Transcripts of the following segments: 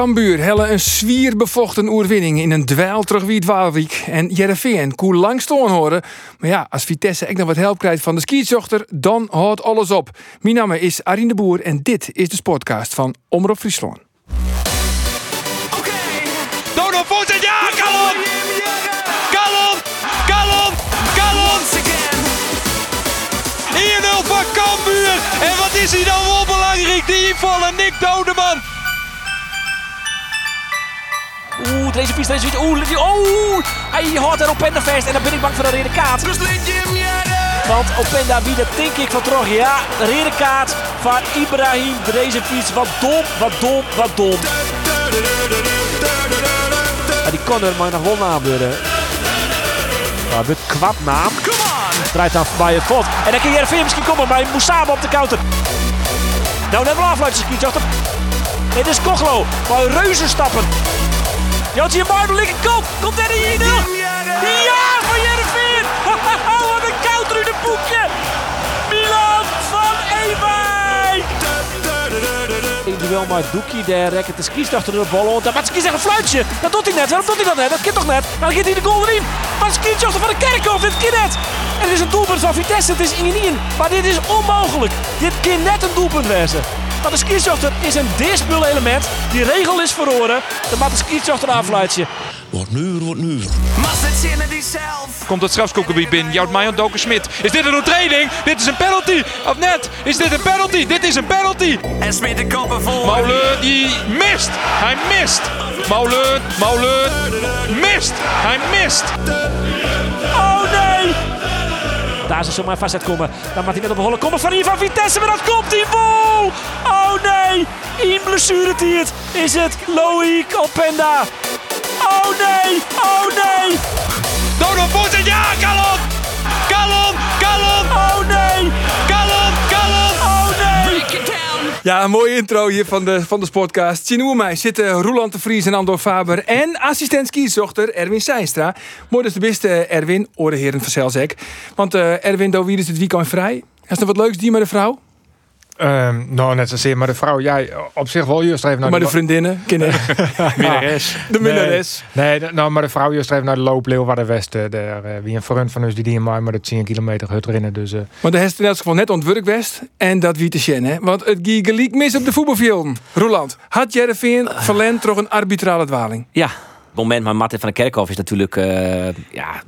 Cambuur helle een zwierbevochten oerwinning in een dweil terug wie het. En Jereveen koel lang stoorn horen. Maar ja, als Vitesse echt nog wat help krijgt van de skietzochter, dan houdt alles op. Mijn naam is Arine de Boer en dit is de sportcast van Omroep Friesland. Dono voorzet, ja, Kalon! Kalon! Kalon! Kalon! 1-0 van Cambuur. En wat is hij dan wel belangrijk, die invallen Nick Dodeman. Oeh, deze vies, deze vies. Oeh, oeh, hij houdt er Openda vast en dan ben ik bang voor een rode kaart. Want Openda wie dat denk ik van terug. Ja, de rode kaart van Ibrahim Drezefiets. Wat dom, wat dom, wat dom. Ja, die kon er maar nog wel naam worden. Ja, dit kwam naam. Draait dan voorbij het pot. En dan kan Jervin misschien komen, maar moest samen op de counter. Nou, net wel afluiten, skietjachter. Dit is Kochlo. Maar reuzen stappen. Jantje Bardo ligt een kop. Komt er in de Ja, van Jervin. Wat een counter in het boekje. Milan van Ewijk. Individueel maar Doekie, daar rekken de skis achter de bal. Maar Ski zegt een fluitje. Dat doet hij net. Waarom doet hij dat net? Dat kan toch net? Dan gaat hij de goal erin. Maar Ski van de Kerkhoff. Dit kan net. En het is een doelpunt van Vitesse. Het is 1-1. Maar dit is onmogelijk. Dit kan net een doelpunt wezen. Maar de skizochter is een deerspul element. Die regel is verloren. Dan maakt de skizochter een afluitje. Wordt nu, wordt nu. Komt het strafschopgebied binnen. Jout Meijer, Doken Smit. Is dit een overtreding? Dit is een penalty. Of net? Is dit een penalty? Dit is een penalty. En Smit de koppen voor. Molen die mist. Hij mist. Molen, Molen mist. Hij mist. Oh nee! Daar is zomaar vast komen. Dan mag hij net op de holle komen van hier van Vitesse. Maar dat komt hij vol! Oh nee! In blessure het is het Loïc Openda. Oh nee! Oh nee! Dono voorzet, ja, Kalon! Kalon, Kalon, Oh nee! Ja, een mooie intro hier van de, van de sportcast. Zien mij zitten Roland de Vries en Andor Faber en assistent skizochter Erwin Seinstra. Mooi dat de beste Erwin, orde heren van Zelzek. Want eh, Erwin, do wie is het weekend vrij? Is er wat leuks die met de vrouw? Ehm, nou, net zozeer, maar de vrouw, jij op zich wel juist even naar maar de vriendinnen, kinderen, minnares. de minnares. Nee, nee de- nou, maar de vrouw juist even naar de loop Leeuwarden Westen. Daar, eh, wie een verrun van ons die die in mij maar dat 10 kilometer hut rennen. Dus eh, Maar de heeft in elk geval net ontwerkt west. En dat wie te zien, hè? Want het ging gelijk mis op de voetbalvelden. Roland, had Jereveen verlend door een arbitrale dwaling? Ja, moment met Martin van der Kerkhoff is natuurlijk eh, ja,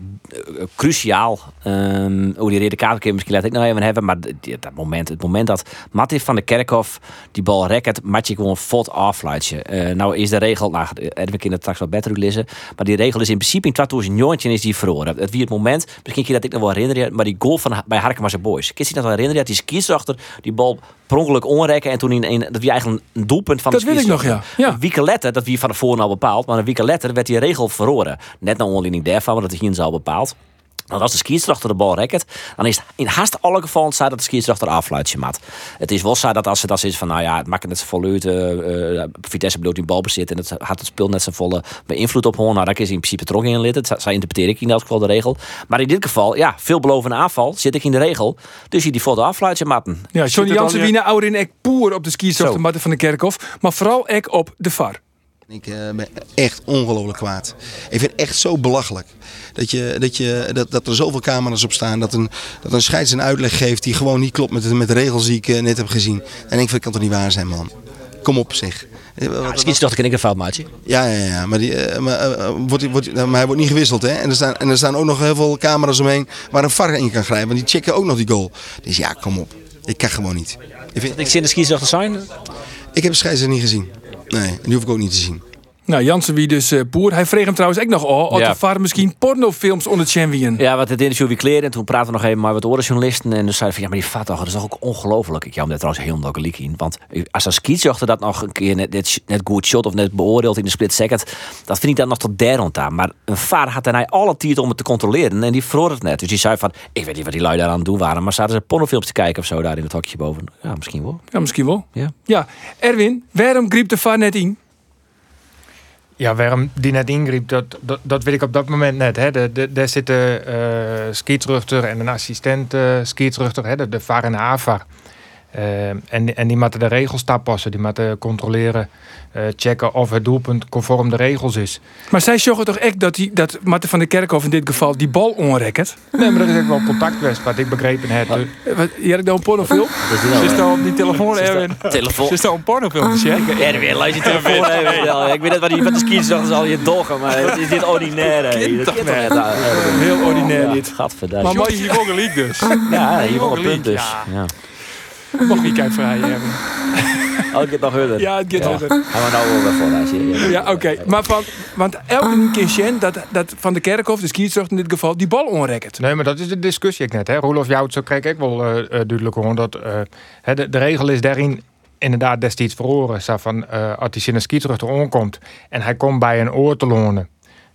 cruciaal. Ehm hoe die reden kaart misschien laat ik nog even hebben. Maar dat moment, het moment dat Martin van der Kerkhoff die bal rekt, maakt je gewoon fot afluitje. Eh nou is de regel, nou Edwin kan het straks wat beter lezen. Maar die regel is in principe in 2019 is die verloren. Het wie het moment, misschien je dat ik nog wel herinneren. Maar die goal van bij Harkema's Boys. Kun je dat wel herinneren? Dat die skietsachter die bal per ongeluk onrekken. En toen in een, dat wie eigenlijk een doelpunt van Dat de weet ik nog, ja. Ja. Een week later, dat wie van tevoren al bepaald, maar een week later werd die regel verloren. Net naar aanleiding daarvan, want dat is hier al bepaald. Want als de skietstrachter de bal rekt, dan is het in haast alle gevallen staat dat de skietstrachter afluitje maat. Het is wel zo dat als het als is van, nou ja, het maakt het net zo vol uit. eh, eh, Vitesse bedoelt die bal bezit en het had het speel net zo volle beïnvloed op gewoon. Nou, daar is in principe toch in lid. Dat zij interpreteer ik in elk geval de regel. Maar in dit geval, ja, veelbelovende aanval zit ik in de regel. Dus je die volle afluitje matten. Ja, Johnny Jansen al, wie ouder in ek poer op de Zo. Martin van der Kerkhoff. Maar vooral ek op de VAR. Ik eh, ben echt ongelooflijk kwaad. Ik vind het echt zo belachelijk. Dat, je, dat, je, dat, dat er zoveel camera's op staan. Dat een, dat een scheids een uitleg geeft die gewoon niet klopt met, de- met de regels die ik eh, net heb gezien. En ik vind dat kan toch niet waar zijn, man. Kom op, zeg. Eh, Ja, skietstrachter ken ik een fout, maatje. Ja, ja, ja. Maar, die, maar, wordt, maar hij wordt niet gewisseld, hè. En er, staan, en er staan ook nog heel veel camera's omheen waar een VAR in kan grijpen. Want die checken ook nog die goal. Dus ja, kom op. Ik kan gewoon niet. Ik, vind, Ik zie de skietstrachter zijn. ik heb de scheidsrechter niet gezien. Nee, die hoef ik ook niet te zien. Nou, Jansen wie dus uh, boer. Hij vreeg hem trouwens ook nog oh, of Ja. er varen misschien pornofilms onder champion. Ja, wat het interview weer kleren. En toen praten we nog even maar met andere journalisten. En dus zeiden van, ja, maar die vat toch, dat is toch ook ongelooflijk. Ik jou daar trouwens heel gelijk in. Want als een skietsjochter dat nog een keer net, net, net goed shot of net beoordeeld in de split second. Dat vind ik dan nog tot derde aan. Maar een vader had daarna alle tijd om het te controleren. En die vroor het net. Dus die zei van, ik weet niet wat die lui daar aan het doen waren. Maar zaten ze pornofilms te kijken of zo daar in het hokje boven. Ja, misschien wel. Ja, misschien wel. Ja. Ja, Erwin, waarom griep de VAR net in? Ja, waarom die net ingriep, dat, dat, dat weet ik op dat moment net. Hè. De, de, daar zitten uh, en een assistent uh, hè, de, de VAR en de AVAR. Uh, en, en die moeten de regels passen, die moeten controleren, uh, checken of het doelpunt conform de regels is. Maar zij zorgen toch echt dat, die, dat Marten van der Kerkhof in dit geval die bal onrekkert? Nee, maar er is ook wel contact geweest, wat ik begrepen heb. Wat, je had nou een pornofilm? Zit er op die telefoon, Erwin? Telefoon. Er op een pornofilm? Erwin, laat je telefoon even. Ik weet net wat die van de skis zag, zal je doggen, maar het is dit ordinair. Dat toch net? Heel ordinair dit. Gadverdamme. Maar mooi hier ook een leak dus. Ja, hier wel een punt dus. ja. Ja. Mag wie kijkt vrij, Erwin? Oh, heb nog. Ja, het gaat ja. hurder. Gaan we nou wel weer vooruit. Ja, Ja, oké. Maar van, want elke keer Sjen dat, dat Van der Kerkhof, de skierzucht in dit geval, die bal onrekkert. Nee, maar dat is de discussie ik net. Hè. Roelof Jout, zo kreeg ik wel eh, eh, duidelijk hoor. Dat, eh, hè, de, de regel is daarin inderdaad destijds verhoren. Zo van, eh, als hij in een skierterug komt en hij komt bij een oor te lonen.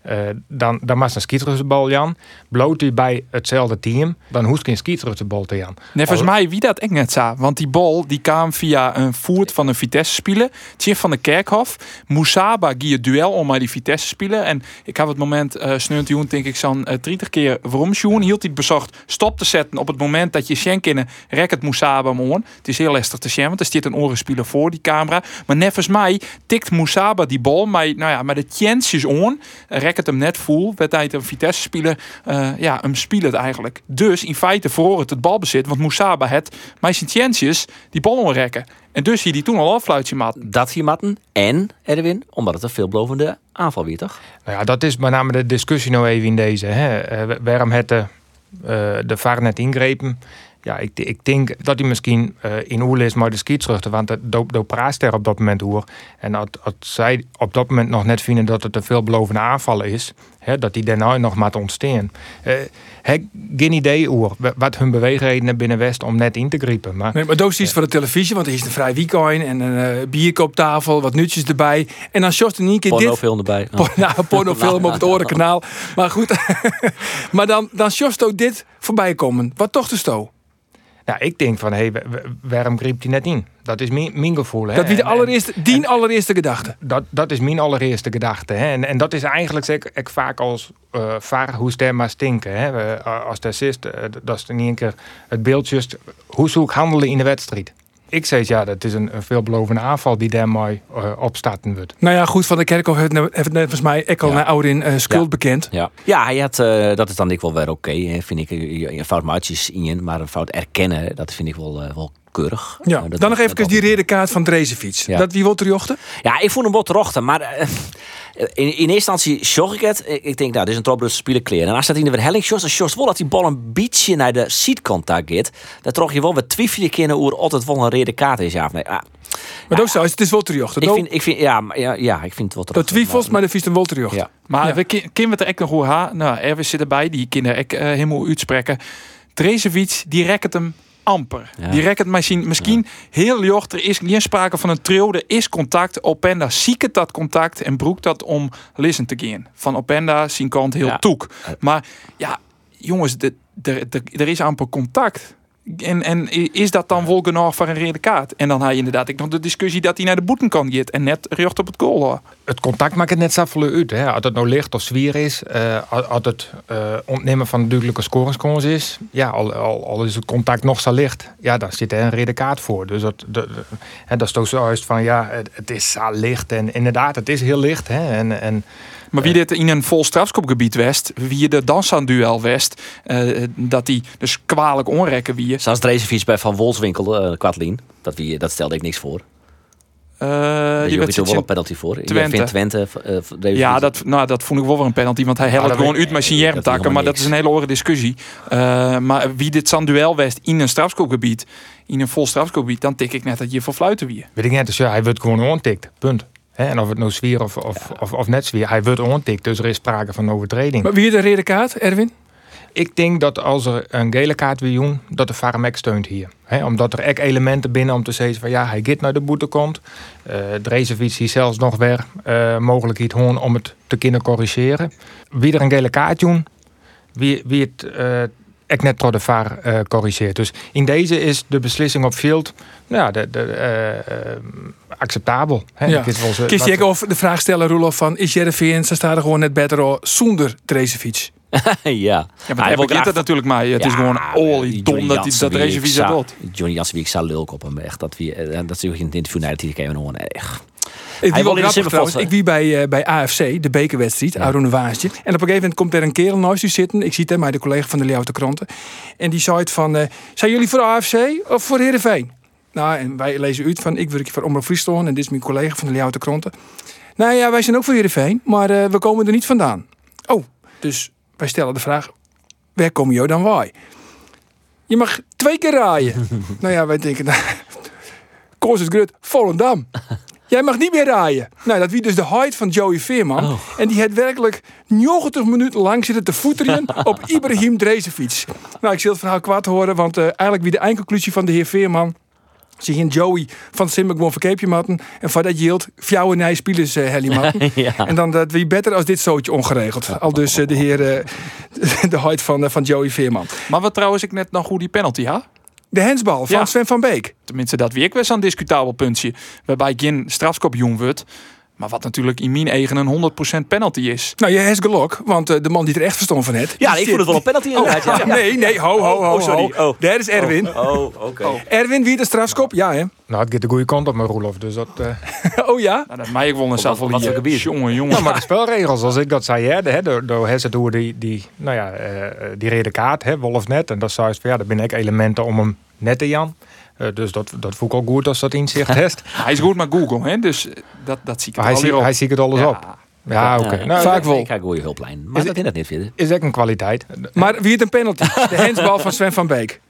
Eh, dan, dan mag een skierterugbal Jan. Bloot hij bij hetzelfde team, dan hoeft geen skierterugbal te Jan. Nee, volgens mij wie dat echt net zo. Want die bal die kwam via een voert van een Vitesse spelen. Tjin van de Kerkhof. Moesaba gie het duel om maar die Vitesse spelen. En ik heb het moment uh, sneeuwt denk ik zo'n uh, 30 keer waarom hield hij bezocht stop te zetten op het moment dat je Schenken rek het Moesaba om. Het is heel lastig te zien, want er zit een orenspeler voor die camera. Maar nevens mij tikt Moesaba die bal maar, nou ja, maar de tjensjes on. Rek het hem net voel. Werd hij een Vitesse speler. Uh, ja, hem speelt het eigenlijk. Dus in feite verloor het het balbezit. Want Moesaba het maar zijn tjensjes die bal onrekken. En dus hier die toen al afluitje matten. Dat hier matten. En, Erwin, omdat het een veelbelovende aanval weer, toch? Nou ja, dat is met name de discussie nou even in deze. Hè. Uh, waarom het de, uh, de VAR net ingrepen? Ja, ik, ik denk dat hij misschien uh, in oer is maar de skietruchten, want dat praat er op dat moment oer. En als, als zij op dat moment nog net vinden dat het een veelbelovende aanval is, hè, dat die daarna nog maar ontstaan. Uh, heb geen idee oer wat hun beweegredenen binnen West om net in te griepen. Maar, nee, maar doos is uh, voor de televisie, want er is een vrij weekend en een uh, bierkooptafel, wat nutjes erbij. En dan shot er niet een keer pornofilm dit. erbij. Por, nou, pornofilm op het orenkanaal. Maar goed, maar dan, dan shot dit voorbij komen. Wat toch de sto? Nou, ik denk van, hé, hey, waarom griep hij net in? Dat is mijn, mijn gevoel. Hè? Dat wie de allereerste, en, die allereerste gedachte. Dat, dat is mijn allereerste gedachte. Hè? En, en dat is eigenlijk ik, ik vaak als uh, vaar hoe stem maar stinken. Hè? Uh, als de assist, uh, dat is niet een keer het beeldje. Hoe zoek handelen in de wedstrijd? Ik zei ja, dat is een, een veelbelovende aanval die daar mooi uh, opstarten wordt. Nou ja, goed, Van de Kerkhoff heeft het net volgens mij ook al ja. naar Ouderin uh, schuld ja. bekend. Ja, ja hij had, uh, dat is dan ik wel weer oké, okay, vind ik. Een fout maatjes in je, maar een fout erkennen, dat vind ik wel, uh, wel keurig. Ja, dat, dan nog even die rede kaart van Drezefiets. Ja. Dat wie wil er jochten? Ja, ik voel hem wat rochten, maar uh, in, in eerste instantie zorg ik het. Ik denk, nou, dit is een topbrus spelen kleren. En als dat in de verhelling sjors, dan sjors wel dat die bal een beetje naar de seatcontact gaat. Dan trog je wel wat twijfelen keer hoe altijd wel een rede kaart is, ja of nee. Ah. Maar dat is het is wel terjochten. Ik vind, ik vind, ja, ja, ja, ik vind het wel terug. Dat twijfels, maar de vies wel terjocht. Ja. Maar ja. we kunnen we er echt nog hoe ha. Nou, Erwin zit erbij, die kinderen uh, helemaal uitspreken. Drezefiets, die rekt hem amper. Ja. Die rekt misschien, ja. heel jocht. Er is geen sprake van een trio. Er is contact. Openda ziek het dat contact en broekt dat om listen te gaan. Van Openda zien kant heel toek. Maar ja, jongens, de, de, de, er is amper contact. En, en is dat dan wel genoeg voor een rede kaart? En dan heb je inderdaad ik nog de discussie dat hij naar de boeten kan gaan en net recht op het goal. Hoor. Het contact maakt het net zo uit. Hè. Als het nou licht of zwier is, uh, als het uh, ontnemen van duidelijke scoringskans is, ja, al, al, al, is het contact nog zo licht, ja, daar zit er een rede kaart voor. Dus dat, de, de, hè, dat is toch zo juist van, ja, het, het, is zo licht. En inderdaad, het is heel licht. Hè. En, en, maar wie dit in een vol strafschopgebied west, wie de dansaan-duel west, uh, dat die dus kwalijk onrekken wie. Zoals Drezefiets bij Van Wolfswinkel, uh, Kwartlien. Dat, wie, dat stelde ik niks voor. Uh, die werd wel een penalty voor. Twente. Twente uh, ja, dat, nou, dat vond ik wel weer een penalty. Want hij helpt gewoon uit met zijn takken. Maar dat is een hele andere discussie. Uh, maar wie dit San duel west in een strafschopgebied, in een vol strafschopgebied, dan tik ik net dat je voor fluiten wie. Weet ik net, dus ja, hij wordt gewoon ontikt. Punt. Hè, en of het nou zwier of, of, of, of net zwier, hij wordt ontikt, dus er is sprake van overtreding. Maar wie de rode kaart, Erwin? Ik denk dat als er een gele kaart wil doen, dat de VAR steunt hier. Omdat er echt elementen binnen om te zeggen van ja, hij gaat naar de boete komt. Uh, Drezevic hier zelfs nog weer uh, mogelijkheid gewoon om het te kunnen corrigeren. Wie er een gele kaart doen, wie, wie het uh, echt net door de VAR uh, corrigeert. Dus in deze is de beslissing op field nou de, de, acceptabel. Ja. Kies je ook de vraag stellen, Roelof, van is Jereveen, ze staan er gewoon net beter zonder Drezevic? ja. ja, maar hij begint het natuurlijk maar. Het ja, is gewoon olie dom dat, dat visa doet. Johnny Jansen, wie ik zou lulk op hem echt. Dat, wie, dat zie ik in het interview naar de TK gewoon echt. Ik grappig trouwens. Ik wie bij, uh, bij AFC, de bekerwedstrijd, ja. Arone Waasje. En op een gegeven moment komt er een kerel naast u zitten. Ik zie maar de collega van de Leeuwarden Kranten. En die zei het van, uh, zijn jullie voor AFC of voor Heerenveen? Nou, en wij lezen uit van, ik werk voor Omroep Friesland en dit is mijn collega van de Leeuwarden Kranten. Nou ja, wij zijn ook voor Heerenveen, maar uh, we komen er niet vandaan. Oh, dus wij stellen de vraag, waar kom je dan wij? Je mag twee keer raaien. nou ja, wij denken, nou, Koos het Grut, Volendam. Jij mag niet meer raaien. Nou, dat wie dus de height van Joey Veerman. Oh. En die had werkelijk 90 minuten lang zitten te voeteren op Ibrahim Drezefiets. Nou, ik zal het verhaal kwaad horen, want uh, eigenlijk wie de eindconclusie van de heer Veerman zich in Joey van Simmer gewoon verkeepje matten. En van dat hield fjouwe nij spelers uh, Helly matten. ja. En dan dat wie beter als dit zootje ongeregeld. Al dus uh, de heer, uh, de height van, van Joey Veerman. Maar wat trouwens ik net nog goed die penalty ha? De hensbal van ja. Sven van Beek. Tenminste, dat weer ik was een discutabel puntje. Waarbij geen strafskop jong wordt. Maar wat natuurlijk in mijn eigen een 100% penalty is. Nou, je hebt geluk, want uh, de man die er echt verstond van het. Ja, ik voel het wel een penalty inderdaad. Oh, ja. Nee, nee, ho, ho, ho. Oh, sorry. Oh. Daar is Erwin. Oh, oh oké. Okay. Erwin, wie de strafskop? Ja, hè? Nou, het gaat de goede kant op met Roelof, dus dat... Uh... oh ja? Nou, dat mij ik wel zelf wel wat gebied. Jongen, jongen. Nou, maar de spelregels, als ik dat zei, hè, de, door, door Hesse door die, die, nou ja, uh, die rede kaart, hè, Wolf net. En dat zei ja, daar ben ik elementen om hem net te Jan. Uh, dus dat, dat voel ik ook goed als dat inzicht heeft. hij is goed met Google, hè? dus dat, dat zie ik hij, zie, hij ziet het alles ja. op. Ja, oké. Okay. Nou, Vaak wel. Ik ga goede hulplijn. Maar is, dat in het niet vinden. Is echt een kwaliteit. Maar wie het een penalty? De handsbal van Sven van Beek.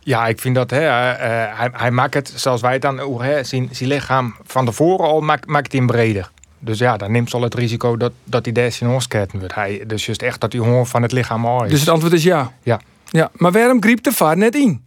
Ja, ik vind dat hè, uh, hij, hij maakt het, zoals wij het dan hè, zien, zijn lichaam van tevoren al maakt, maakt hij hem breder. Dus ja, dan neemt ze al het risico dat, dat hij deze in wordt. Hij, dus juist echt dat hij honger van het lichaam al is. Dus het antwoord is ja? Ja. ja. Maar waarom griep de vaart net in?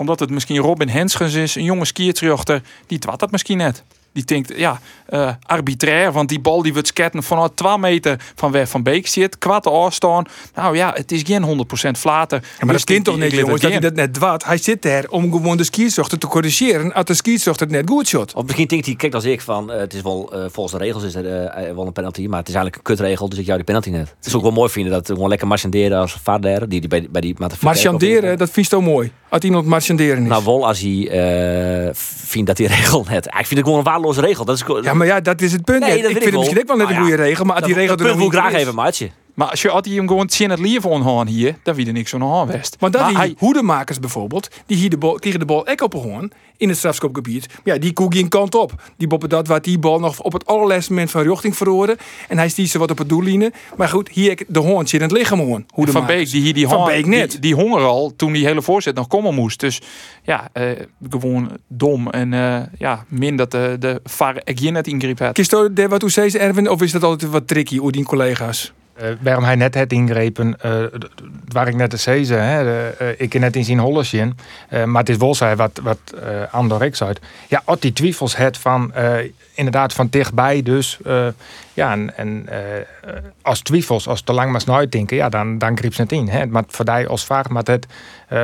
Omdat het misschien Robin Henschens is, een jonge skiertrechter, die twat dat misschien net. Die denkt, ja, uh, arbitrair, want die bal die wordt sketten vanuit 2 meter van weg van Beek zit, kwart afstaan. Nou ja, het is geen 100% flater. Ja, maar dat kind toch niet, jongens, dat hij dat net dwat. Hij zit er om gewoon de skierzochter te corrigeren als de skierzochter het net goed shot. Of misschien denkt hij, kijk als ik van, uh, het is wel, uh, volgens de regels is er wel een penalty, maar het is eigenlijk een kutregel, dus ik jou die penalty net. Het is ook wel mooi vinden dat gewoon lekker marchanderen als vader, die, die bij, bij die Marchanderen, dat vind je toch mooi? Als iemand marchanderen is. Nou, wel als hij vindt dat die regel net. Ik vind het gewoon een waardeloze regel. Dat is ja, maar ja, dat is het punt. Nee, ik vind het misschien ook wel net een goede regel, maar die regel er nog graag even, maatje. Maar als je altijd hem gewoon zien het leven onhoorn hier, dan wie er niks aan hoorn west. Maar dat die hoedemakers bijvoorbeeld, die hier de bal, kregen de bal ek op hoorn in het strafschopgebied. Ja, die koek geen kant op. Die boppen dat wat die bal nog op het allerlaatste moment van richting verloren. En hij stiet ze wat op het doellijnen. Maar goed, hier de hoorn zit in het lichaam hoorn. Van Beek, die hier die, van Beek net. Die, die, honger al toen die hele voorzet nog komen moest. Dus ja, uh, gewoon dom. En uh, ja, min dat de, de VAR net ingreep had. Kist je wat hoe Erwin? Of is dat altijd wat tricky, hoe die collega's? Uh, waarom hij net het ingrepen, uh, waar ik net zeggen, hè, uh, ik net in zien hollesje, maar het is wel zo wat, wat Andor ik uit. Ja, als die twijfels het van, inderdaad van dichtbij dus, ja, en, en als twijfels, als te lang maar snel denken, ja, dan, dan griep ze het in. Hè. Maar voor die als vraag, maar het,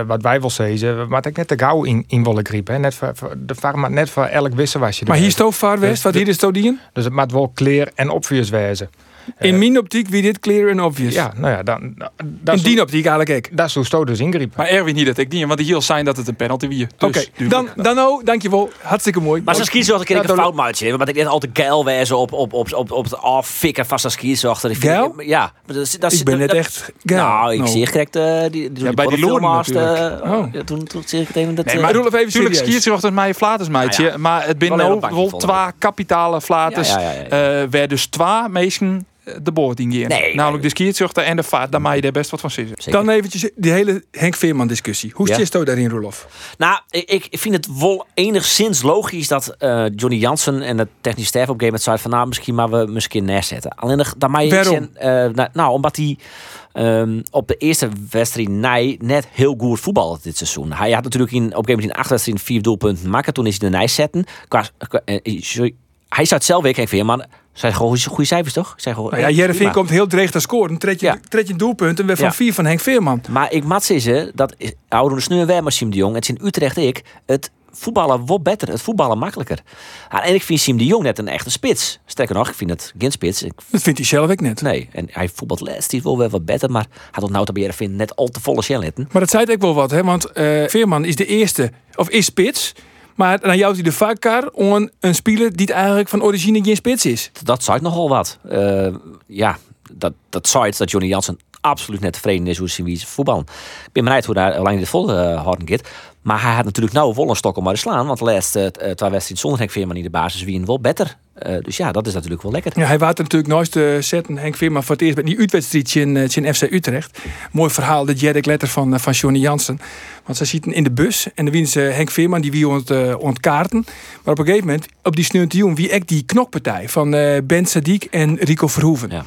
wat wij wil zeggen, maar ik net te gauw in, in willen griepen. Net voor, voor, de maar net voor elk wissen was je. Maar hier is het vaar west, wat hier is het Dus het moet wel clear en obvious wezen. In uh, mijn optiek wie dit clear en obvious. Ja, nou ja, dan. in die optiek eigenlijk ik. Dat is hoe Sto dus ingreep. Maar Erwin niet dat ik niet, want die heel zijn dat het een penalty wie. Dus, Oké, dan, dan oh, dankjewel. Hartstikke mooi. Maar zijn skis een keer een fout maatje. Want ik net altijd geil wezen op, op, op, op, op het affikken van zijn skis achter. Geil? Ja. Dat, dat, ik ben net echt geil. Nou, ik zie correct uh, die, die, ja, bij die Loermaster. Oh. Toen, toen zie ik het even dat... Nee, maar Roelof even serieus. Achter mij flaters meidje. Maar het binnen wel twee kapitale flaters. Waar dus twee meesten de boord in gaan. Nee, Namelijk de skietzuchter en de vaart. Daar maak je daar best wat van. Zeker. Dan eventjes die hele Henk Veerman discussie. Hoe Ja. je daarin, Rolof? Nou, ik, ik vind het wel enigszins logisch dat eh, Johnny Jansen en de technische staf op een gegeven moment van nou, misschien maar we misschien neerzetten. Alleen dan mag je Waarom? eh, nou, nou, omdat hij ehm, op de eerste wedstrijd nee, net heel goed voetbal dit seizoen. Hij had natuurlijk in, op een gegeven moment in acht wedstrijden vier doelpunten maken. Toen is hij de nijs zetten. Eh, hij zou het zelf weer Henk Veerman. Zijn gewoon goede cijfers toch? Zijn gewoon, Nou ja, Jereveen komt heel dreig te scoren. Tred je, Ja. tred je een doelpunt en weer van Ja. vier van Henk Veerman. Maar ik mat ze dat is- oude sneur weer maar Siem de Jong. Het is in Utrecht ik. Het voetballen wordt beter. Het voetballen makkelijker. Ah, en ik vind Siem de Jong net een echte spits. Sterker nog, ik vind het geen spits. Ik, Dat vindt hij zelf ook net. nee, en hij voetbalt. Die is wel weer wat beter. Maar hij tot nou te beheren vind net al te volle shell. Maar dat zei het ook wel wat, hè? Want eh, Veerman is de eerste, of is spits. Maar dan jouwt hij de vakkar om een speler die het eigenlijk van origine geen spits is. Dat zei nogal wat. Eh, ja, dat, dat het dat Johnny Jansen absoluut net tevreden is hoe ze wie ze voetballen. Ik ben benieuwd hoe daar lang dit vol uh, houden gaat. Maar hij had natuurlijk nou wel een stok om maar te slaan. Want de laatste uh, twee wedstrijden zonder Henk Veerman in de basis wie wel beter. Uh, dus ja, dat is natuurlijk wel lekker. Ja, hij waart natuurlijk nooit te zetten, Henk Veerman, voor het eerst bij die uitwedstrijd in, in FC Utrecht. Mooi verhaal, de Jerk letter van, van Johnny Jansen. Want ze zitten in de bus en dan winnen ze Henk Veerman, die wie ont, uh, ontkaarten. Maar op een gegeven moment, op die sneeuwtioen, wie ik die knokpartij van uh, Ben Sadiq en Rico Verhoeven. Ja.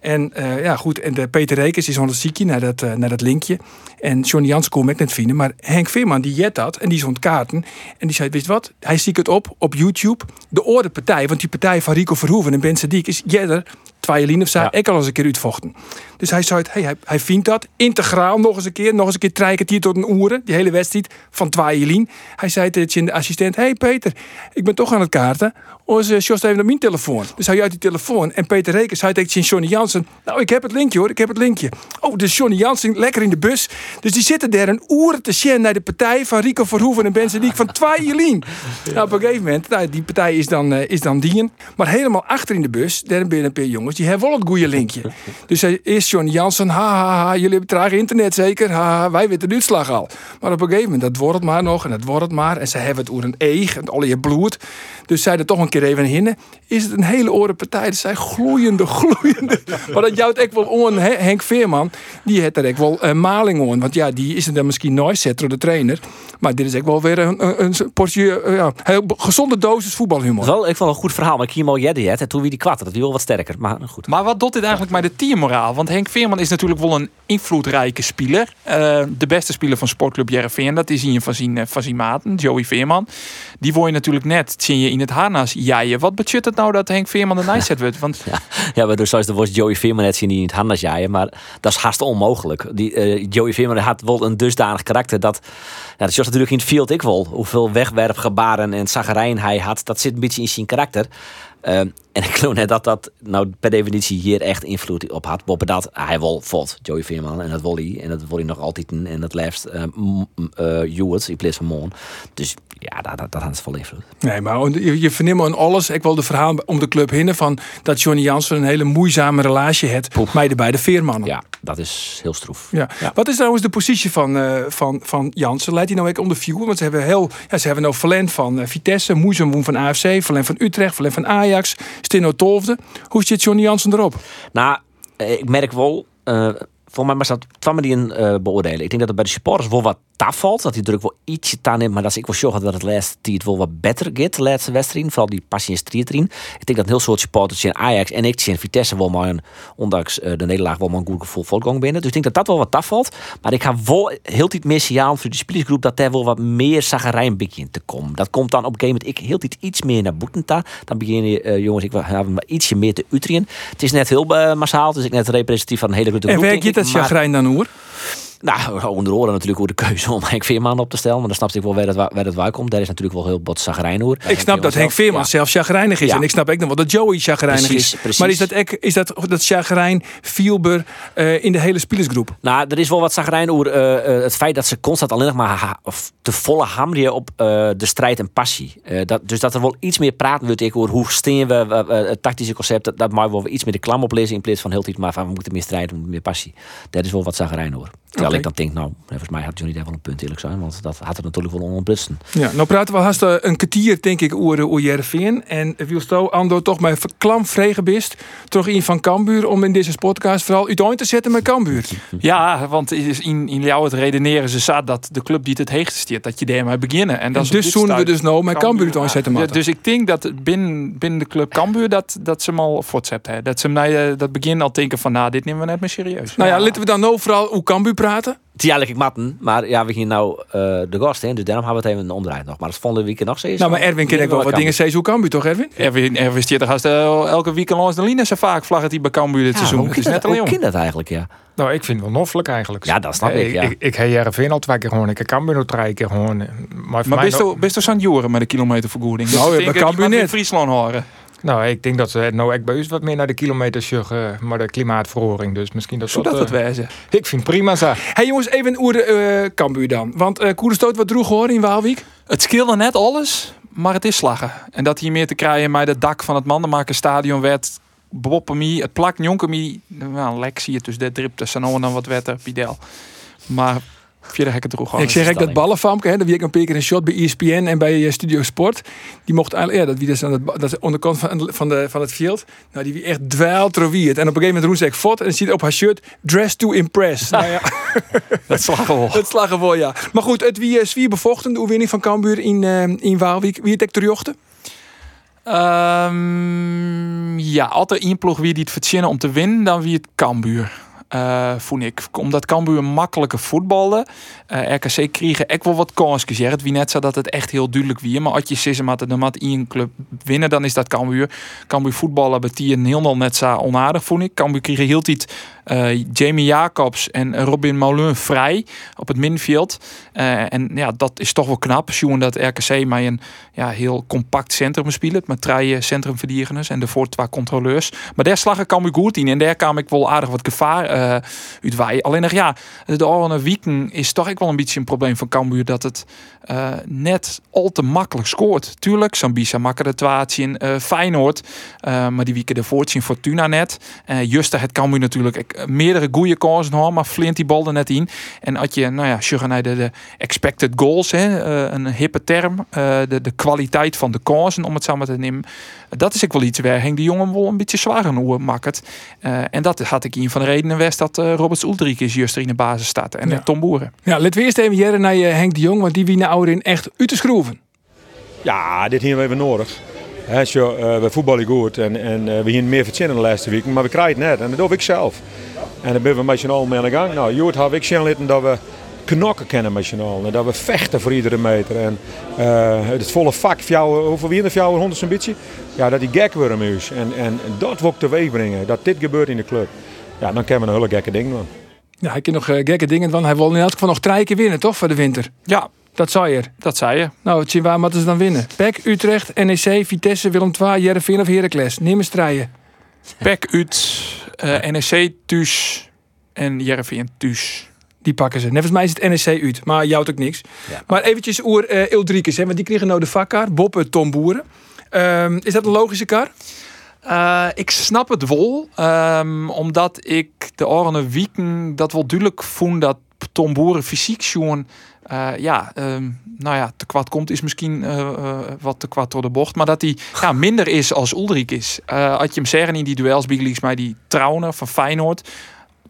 En uh, ja, goed. En de Peter Rekers is onder ziekje naar dat, uh, naar dat linkje. En Johnny Jans kon met net vinden. Maar Henk Veerman, die jet dat. En die zond kaarten. En die zei, weet je wat? Hij ziet het op op YouTube. De orde partij. Want die partij van Rico Verhoeven en Ben Sadiq is jeder. Twailien of zo. Ja. Ik al eens een keer uitvochten. Dus hij zei, hey, hij, hij vindt dat. Integraal nog eens een keer. Nog eens een keer treikert hier tot een oeren. Die hele wedstrijd van Twailien. Hij zei tegen de assistent. hey Peter, ik ben toch aan het kaarten. Ons uh, even op mijn telefoon. Dus hij uit die telefoon. En Peter Rekers zei tegen Johnny Jansen. Nou, ik heb het linkje hoor. Ik heb het linkje. Oh, dus Johnny Jansen lekker in de bus. Dus die zitten daar een oer te zien naar de partij van Rico Verhoeven en Ben Sadiq van Twailien. Nou, op een gegeven moment, nou, die partij is dan, uh, is dan dien. Maar helemaal achter in de bus, daar ben een paar jongens, die hebben wel het goede linkje. Dus hij is Johnny Jansen, ha, ha, ha, jullie hebben traag internet zeker, ha, ha, wij weten de uitslag al. Maar op een gegeven moment, dat wordt het maar nog en dat wordt het maar. En ze hebben het oer een eeg en al je bloed. Dus zij er toch een keer even hinnen. Is het een hele oren partij. Dat zijn gloeiende, gloeiende. maar dat jouwt echt wel on. Henk Veerman, die heeft er echt wel een maling on. Want ja, die is er dan misschien nooit zet door de trainer. Maar dit is echt wel weer een, een, uh, ja, heel gezonde dosis voetbalhumor. Wel, ik vond een goed verhaal. Maar mooi jedde het. En toen wie die kwart. Dat die wel wat sterker. Maar goed. Maar wat doet dit eigenlijk met de teammoraal? Want Henk Veerman is natuurlijk wel een invloedrijke speler. Uh, de beste speler van sportclub Jereveen. Dat is hier van zijn, van zijn maten, Joey Veerman. Die word je natuurlijk net, zie je in het harnas jaaien. Wat betjut het nou dat Henk Veerman de nice wordt? Want... Ja, ja maar dus zoals de was Joey Veerman net zien in het harnas jaaien. Maar dat is haast onmogelijk. Die, uh, Joey Veerman had wel een dusdanig karakter dat... Ja, dat is natuurlijk in het field ik wel. Hoeveel wegwerpgebaren en zagerijn hij had. Dat zit een beetje in zijn karakter. Uh, en ik geloof net dat dat nou per definitie hier echt invloed op had. Boppen dat hij wil valt, Joey Veerman. En dat wil hij. En dat wil hij nog altijd. En dat blijft uh, uh, Hewitt in plaats van Moon. Dus ja, dat, dat, dat had vol invloed. Nee, maar je, je verneemt aan alles. Ik wil de verhaal om de club hinnen van dat Johnny Jansen een hele moeizame relatie heeft met de beide Veermannen. Ja, dat is heel stroef. Ja. ja. Wat is trouwens de positie van, uh, van, van Jansen? Leidt hij nou ook om de view? Want ze hebben heel, ja, ze hebben nou Verlent van Vitesse, Moeizem van AFC, Verlent van Utrecht, Verlent van Ajax, Stino Tolfde. Hoe zit Johnny Jansen erop? Nou, ik merk wel. Uh, voor mij was dat kwam die een uh, beoordelen. Ik denk dat het bij de supporters wel wat taf valt. Dat die druk wel ietsje aan heeft. Maar dat is ik wel zorgen dat het laatste tijd wel wat beter gaat. De laatste wedstrijd. Vooral die passie en. Ik denk dat een heel soort supporters in Ajax en ik in Vitesse wel maar een, ondanks uh, de nederlaag wel maar een goed gevoel volgang binnen. Dus ik denk dat dat wel wat taf valt. Maar ik ga wel heel tijd meer signaal voor de spelersgroep dat daar wel wat meer zagerijn begint te komen. Dat komt dan op een gegeven moment ik heel tijd iets meer naar Boetenta. Dan begin je, uh, jongens, ik hebben maar ietsje meer te utrien. Het is net heel uh, massaal. Dus ik net representatief van een hele grote groep. Dat chagrijn dan hoor? Nou, onder andere natuurlijk hoe de keuze om Henk Veerman op te stellen. Maar dan snapte ik wel waar het, waar het waar komt. Daar is natuurlijk wel heel bot zagrijn hoor. Ik snap dat Henk Veerman ja. zelf chagrijnig is. Ja. En ik snap ook nog wel dat Joey chagrijnig precies, is. Precies. Maar is dat, is dat, dat chagrijn Fielber uh, in de hele spelersgroep? Nou, er is wel wat zagrijn over uh, uh, het feit dat ze constant alleen nog maar of te volle hameren op de strijd en passie. dat, dus dat er wel iets meer praten wordt ik over hoe steen we het tactische concept. Dat, dat maar wel iets meer de klam oplezen in plaats van heel tijd maar van we moeten meer strijden, we moeten meer passie. Dat is wel wat zagrijn hoor. Oké, Terwijl ik dan denk, nou, volgens mij had Johnny daar wel een punt eerlijk zijn. Want dat had er natuurlijk wel ontbrutsen. Ja, nou praten we haast eh, een kwartier, denk ik, over, Jereveen. En Wielsto, Ando, toch met klam vregen bist. Toch in van Cambuur om in deze podcast vooral uit te zetten met Cambuur. Ja, want in, in jou het redeneren ze zat dat de club die het heegste stiert, dat je daarmee beginnen. En, dat en dus zoenen we dus nou met Cambuur uit zetten. Ja, dus ik denk dat binnen, binnen de club Cambuur dat, dat ze hem al voortzet hebben. Dat ze hem na dat begin al denken van, nou, dit nemen we net meer serieus. Nou ja, laten we dan nou vooral hoe Cambuur praten? Het is eigenlijk matten, maar ja, we gaan nou uh, de gast in, dus daarom hebben we het even een omdraaid nog. Maar dat vonden weekend nog steeds. Nou, maar Erwin ken ik wel wat dingen zeggen hoe Cambuur toch, Erwin? Erwin, Erwin stiert er uh, elke weekend langs de linie zo vaak vlaggen die bij Cambuur dit ja, seizoen. Het is net alleen. Dat eigenlijk, ja? Nou, ik vind het wel noffelijk eigenlijk. Ja, dat snap ik, ja. Ik, ik, heb Jereveen al twee keer gewoon. Ik heb Cambuur nog drie keer gewoon. Maar, maar best wel best zo'n joren met de kilometervergoeding. Nou, dus ja, bij Cambuur net. Friesland horen. Nou, ik denk dat ze nou ook bij u wat meer naar de kilometers uh, maar de klimaatverhoring. Dus misschien dat Zodat dat, het wijzen. Ik vind prima zo. Hey jongens, even oer uh, Cambuur dan. Want uh, Koerenstoot wat droeg hoor in Waalwijk. Het scheelde net alles, maar het is slaggen. En dat hier meer te krijgen bij het dak van het Mandenmaker stadion werd boppemie, het plak jonkemie. Nou, lek zie je dus de drip tussen dan wat wetter, Pidel. Maar Vierde hekken droeg. Ik zeg ik dat ballenfamke, hè, dat wie ik een keer een shot bij ESPN en bij Studio Sport. Die mocht eigenlijk, ja, dat wie dus aan het, dat onderkant van, van, de, van het veld. Nou, die wie echt roviert. En op een gegeven moment roept ze ik fot en ziet op haar shirt dress to impress. nou ja. dat slagen wel. Dat slagen wel, ja. Maar goed, het wie zwier bevochten, de oewinning van Cambuur in, uh, in Waalwijk. Wie het terjochten? Um, ja, altijd één ploeg wie die het verzinnen om te winnen, dan wie het Cambuur. Uh, vond ik. Omdat Cambuur een makkelijke voetballen. Uh, RKC kregen echt wel wat kansjes. Ja. Het wie net zo dat het echt heel duidelijk wie. Maar als je Sissem had de mat in club winnen, dan is dat Cambuur. Cambuur voetballen betie een helemaal net zo onaardig, vond ik. Cambuur kregen heel tijd uh, Jamie Jacobs en Robin Moulin vrij op het middenveld. Uh, en ja, dat is toch wel knap. Zien dat RKC maar een ja, heel compact centrum spelen. Met drie centrumverdedigers en de twee controleurs. Maar daar slag ik Cambuur goed in. En daar kwam ik wel aardig wat gevaar uh, uit wij. Alleen nog ja, de oranje weken is toch ook wel een beetje een probleem van Cambuur. Dat het uh, net al te makkelijk scoort. Tuurlijk, Sambisa makkelijk de twaatje in uh, Feyenoord. Maar die weken ervoor zien Fortuna net. Juster het Cambuur natuurlijk meerdere goede kansen hoor, maar flint die bal er net in. En als je, nou ja, naar de, de expected goals, hè, een hippe term, de, de kwaliteit van de kansen, om het maar te nemen. Dat is ik wel iets waar Henk de Jongen wel een beetje zwaar hoe maakt. en dat had ik een van de redenen west dat Roberts Ulrich is juist er in de basis staat. En Ja. Tom Boeren. Ja, laten we eerst even jaren naar je Henk de Jong, want die wie nou in echt uit te schroeven. Ja, dit hebben we even nodig. He, zo, uh, we voetballen goed en, en uh, we hier meer verzinnen de laatste weken, maar we krijgen het net. En dat doe ik zelf. En dan ben we met z'n allen mee aan de gang. Nou, Joert heb ik zien laten dat we knokken kennen met z'n allen. En dat we vechten voor iedere meter. En uh, het volle vak, fjouwen, hoeveel wie in de honderd zo'n beetje? Ja, dat die gek worden is. En, en dat wil ik teweeg brengen. Dat dit gebeurt in de club. Ja, dan kunnen we een hele gekke ding doen. Ja, hij kan nog uh, gekke dingen, want hij wil in elk geval nog drie keer winnen, toch, voor de winter? Ja, Dat zei je. dat zei je. Nou, tjie, waar moeten ze dan winnen? PEC, Utrecht, NEC, Vitesse, Willem II, Jereveen of Heracles? Neem eens strijden. Pek uit, uh, NEC thuis en Jereveen thuis. Die pakken ze. Net als mij is het NEC uit, maar jou ook niks. Ja. Maar eventjes oer uh, Ildrikes, hè, want die kregen nou de vakkaart. Boppe, Tom Boeren. Um, is dat een logische kar? Uh, ik snap het wel, um, omdat ik de oranje wieken dat wel duidelijk vond dat Tom Boeren fysiek uh, ja, um, nou ja, te kwad komt is misschien uh, uh, wat te kwad door de bocht. Maar dat hij ja, minder is als Ulrich is. had je hem zeggen in die duels, Big maar die Trauner van Feyenoord.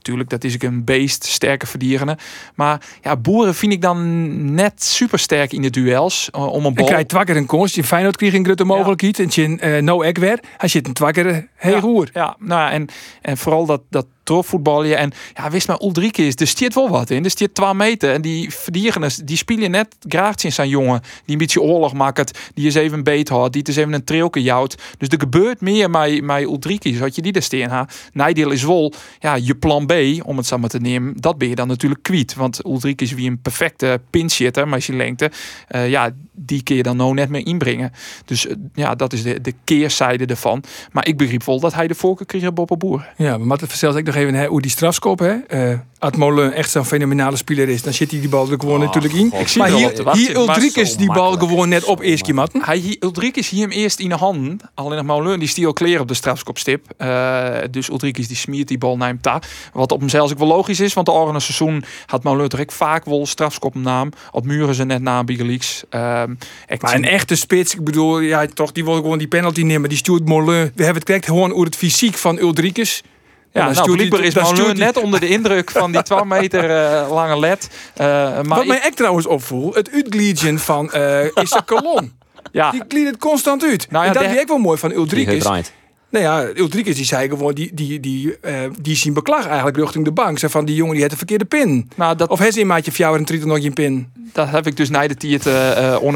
Natuurlijk, dat is ik een beest, sterke verdierende. Maar ja, boeren vind ik dan net super sterk in de duels. Uh, om een bal. En krijgt twakker een konst. In Feyenoord kreeg een grote mogelijkheid. En in uh, no ek weer. Hij zit een twakker heel ja. Ja, nou ja, en, en vooral dat, dat voetballen. En ja, wist maar Ulrike is, er stiert wel wat in. Er stiert 2 meter. En die verdiegeners, die spelen net graag in zijn jongen. Die een beetje oorlog maakt. Die is even beet had. Die is even een trilke jouwt. Dus er gebeurt meer met, met Ulrike. Had je die er steen ha. Nijdeel is wel, ja, je plan B, om het samen te nemen. Dat ben je dan natuurlijk kwiet. Want Ulrike is wie een perfecte pinshitter. Maar je lengte, uh, ja, die kun je dan nou net mee inbrengen. Dus uh, ja, dat is de, de keerzijde ervan. Maar ik begreep wel dat hij de voorkeur kreeg op Boer. Ja, maar het zelfs ik nog even hè, hoe die strafskop. Hè. Eh, als Molen echt zo'n fenomenale speler is, dan zit hij die bal er gewoon natuurlijk in. God. Ik zie maar er hier, hier Ulrikes zo die bal gewoon net op eerst matten. Hij, hier- Ulrikes hier hem eerst in de handen. Alleen nog Molen die stiel kleer op de strafskopstip. Eh, dus Ulrikes die smiert die bal naar hem ta. Wat op hem zelfs ook wel logisch is. Want de oranje seizoen had Molen direct vaak wel strafskop naam. Op muren ze net na Bigelieks. Ehm ik Maar een echte spits, ik bedoel, ja, toch, die wil gewoon die penalty nemen. Die stuurt Molen. We hebben het correct gewoon over het fysiek van Ulrikes. Ja, dan nou, stuurt blijkbaar is hij- net onder de indruk van die 12 meter eh, lange led. Eh, maar Wat ik- mij echt trouwens opvoel, het uitgliedjen van eh is een kolon. ja, Die glied het constant uit. Nou ja, en dat de- vind ik wel mooi van Ulrikes. gedraaid. Nou ja, Ulrikes die zei gewoon, die, die, die, eh, die zien beklag eigenlijk richting de bank. Zei van, die jongen die heeft een verkeerde pin. nou, dat, Of heeft ze een maatje fjouwer en triet nog geen pin? Dat heb ik dus na de tiert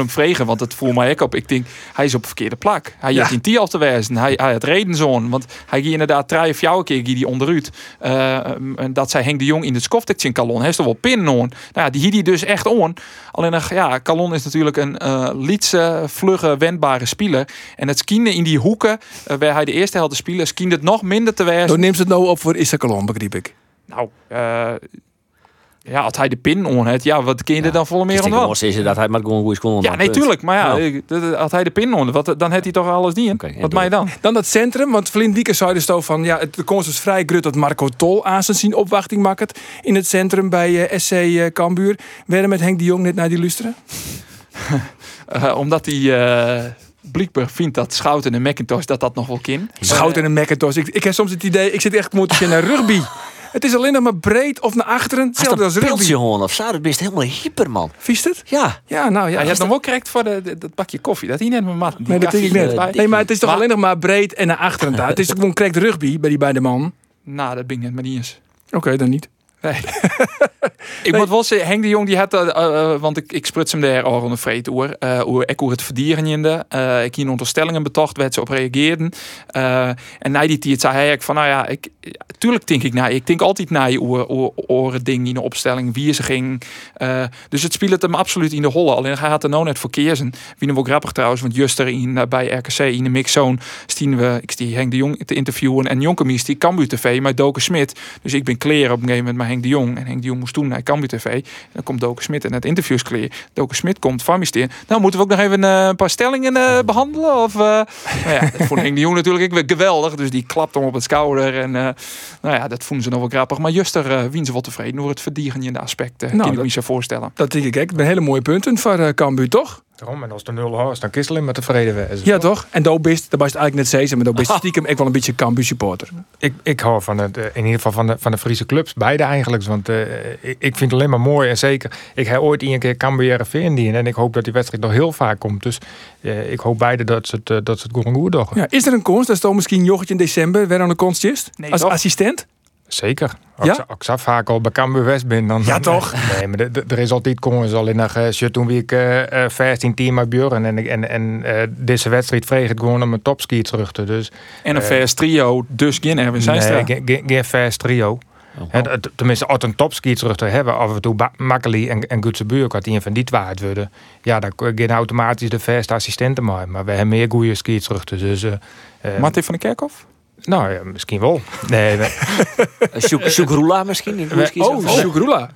vregen. Want het voel mij ook op. Ik denk, hij is op de verkeerde plak. Hij Ja. heeft in tier op te wijzen. Hij, hij had reden zo'n. Want hij ging inderdaad drie of jouw keer die onderuit. En dat zei Henk de Jong in het skoftekje in Calon. Hij is toch wel pin on. Nou ja, die hield hij dus echt on. Alleen ja, Calon is natuurlijk een eh lietse, vlugge, wendbare speler. En het skiende in die hoeken, waar hij de eerste helft speelde, skiende het nog minder te wijzen. Dan neemt ze het nou op voor Issa Kolon, begreep ik. Nou, eh, ja, als hij de pin on had, ja, wat kun je er dan volle meer doen? wel is dat hij maar gewoon goede kon. Ja, nee, tuurlijk. Maar ja, Nou. als hij de pin onder, wat, dan heeft hij toch alles niet en wat mij dan? Dan dat centrum, want Vlin Wieke zei dus toch van... ja, het- de kans is vrij groot dat Marco Tol aan zijn zien opwachting maakt... in het centrum bij eh, SC eh, Cambuur. Werden met Henk de Jong net naar die lusteren? Eh, omdat hij eh blijkbaar vindt dat Schouten en McIntosh dat dat nog wel kan. Schout en een Macintosh. Ik, ik heb soms het idee, ik zit echt moeten zien naar rugby. Het is alleen nog maar breed of naar achteren. Hetzelfde als een rugby. pilsje gewoon of zo. Dat is helemaal hyper, man. Vies het? Ja. Ja, nou ja. Je hebt nog wel correct voor de, de- dat bakje koffie. Dat hij net met mat. die Nee, dat denk ik koffie net. erbij. Nee, maar het is toch Maar- alleen nog maar breed en naar achteren daar. Het is gewoon correct rugby bij die beide man. Nou, dat ben ik net met niet eens. Oké, dan niet. Nee. ik moet wel zeggen, Henk de Jong die had, eh, eh, eh, want ik, ik spruts hem daar al onder vreet hoor. Eh, hoe ik hoe het verdieren in de. eh, ik hier onderstellingen betocht, werd ze op reageerden. En na die tijd zei hij van, nou ja, ik, tuurlijk denk ik na. Ik denk altijd na je oor, oor, oren ding in de opstelling, wie ze ging. Dus het speelt hem absoluut in de holle. Alleen hij had er nou net voor. Wie nog wel grappig trouwens, want Juster in, bij RKC in de mixzone stien we, ik stie Henk de Jong te interviewen en Jonkemies die Cambuur TV met Doken Smit. Dus ik ben kleren op een gegeven moment met Henk de Jong en Henk de Jong moest toen naar TV. En dan komt Doken Smit en het interviews kleer. Doken Smit komt van me steen. Nou moeten we ook nog even eh, een paar stellingen eh, behandelen of? eh, nou ja, dat vond Henk de Jong natuurlijk ook weer geweldig. Dus die klapt hem op het schouder en nou ja, dat vonden ze nog wel grappig. Maar Juster wien ze wel tevreden door het verdieren in de aspecten. Nou, kan ik dat- me zo voorstellen. Dat denk ik. echt. Zijn hele mooie punten voor Cambuur, toch? Daarom, en als de nul hoort, dan kist alleen maar tevreden wezen. Ja, toch? En bist, dat was het eigenlijk net zezen, maar Doe bist stiekem ik wel een beetje Cambuur supporter. Ik, ik hou van het, eh, in ieder geval van de, van de Friese clubs, beide eigenlijk. Want eh, ik, vind het alleen maar mooi en zeker. Ik heb ooit een keer Cambuur RV dienen en ik hoop dat die wedstrijd nog heel vaak komt. Dus eh, ik hoop beide dat ze het, eh, dat ze het goed goed doen. Ja, is er een konst? Dat is toch misschien Jochetje in december, weer aan de konst is? Nee, Als toch? assistent? Zeker. Als, Ja? ik- als ik vaak al bij Cambuur West ben, dan... Ja, toch? Nee, maar de- de- er is altijd komen ze al in nog... Uh, toen wie ik eh, eh, 15 team met Björn en, en, en eh, deze wedstrijd vreeg het gewoon om een topski terug te. Dus En een vers trio, dus geen Erwin Zijnstra. nee, geen- fast trio. T- tenminste, als een topski terug te hebben, af en toe Makkeli en, en Gutse Buurk, had een van die het worden, ja, dan kun je automatisch de verste assistenten maken. Maar we hebben meer goede ski terug. Dus, eh, eh, Martin van der Kerkhof? Nou ja, misschien wel. Nee, Sjoekrula misschien? In Oh,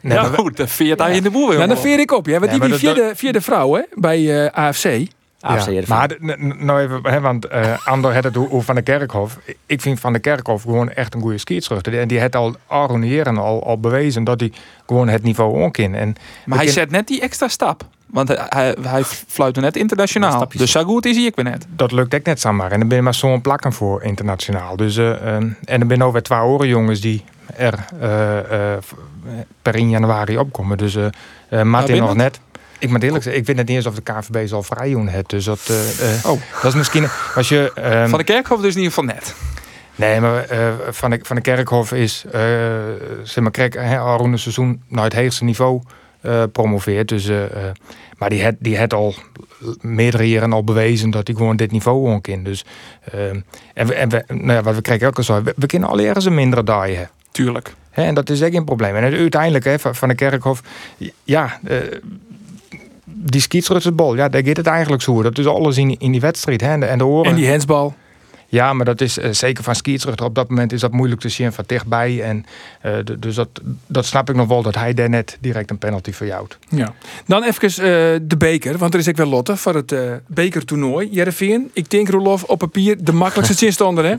nee, ja, goed, de veert hij in de boer. Nou, dan veer ik op. Ja, want Ja, die dat- vierde, vierde vrouw hè, bij eh, AFC. AFC ja, maar nou even, hè, want eh Ander had het over Van de Kerkhof. Ik vind Van de Kerkhof gewoon echt een goede skiertrucht. En die heeft al Aron al, al bewezen dat hij gewoon het niveau ook in. En Maar hij zet net die extra stap. Want hij, hij, fluit net internationaal. Dus zo goed is hij ik weer net. dat lukt ik net zomaar. En dan ben je maar zo'n plakken voor internationaal. Dus, eh, ehm, en dan ben ook weer twee oren jongens die er eh, eh, per 1 januari opkomen. Dus Martin ben nog net. Ik moet eerlijk zeggen, ik weet net niet eens of de KVB zal vrij doen het. Dus dat, Oh. dat is misschien als je. ehm, Van de Kerkhof dus in ieder geval net. Nee, maar van, de, van de Kerkhof is, eh zeg maar, Krek, al rond het seizoen naar het hoogste niveau eh promoveert. Dus, eh, eh, maar die had, die had al meerdere jaren al bewezen dat hij gewoon dit niveau ook in. Dus, eh, en we, en we, nou ja, wat we kregen ook al zo, we, we kunnen al ergens een mindere hebben. Tuurlijk. Hè, en dat is echt geen probleem. En uiteindelijk, hè, van de Kerkhof, ja, eh, die skietsrutsbal, ja, daar gaat het eigenlijk zo. Dat is alles in, in die wedstrijd. Hè, en de, en de oren. En die hensbal. Ja, maar dat is eh, zeker van scheidsrechter. Op dat moment is dat moeilijk te zien van dichtbij. En, eh, dus dat, dat snap ik nog wel dat hij daar net direct een penalty voor jou. Ja. Dan even eh, de beker, want er is ook wel Lotte voor het eh, bekertoernooi. Jereveen, ik denk Roelof op papier de makkelijkste zinstander hè?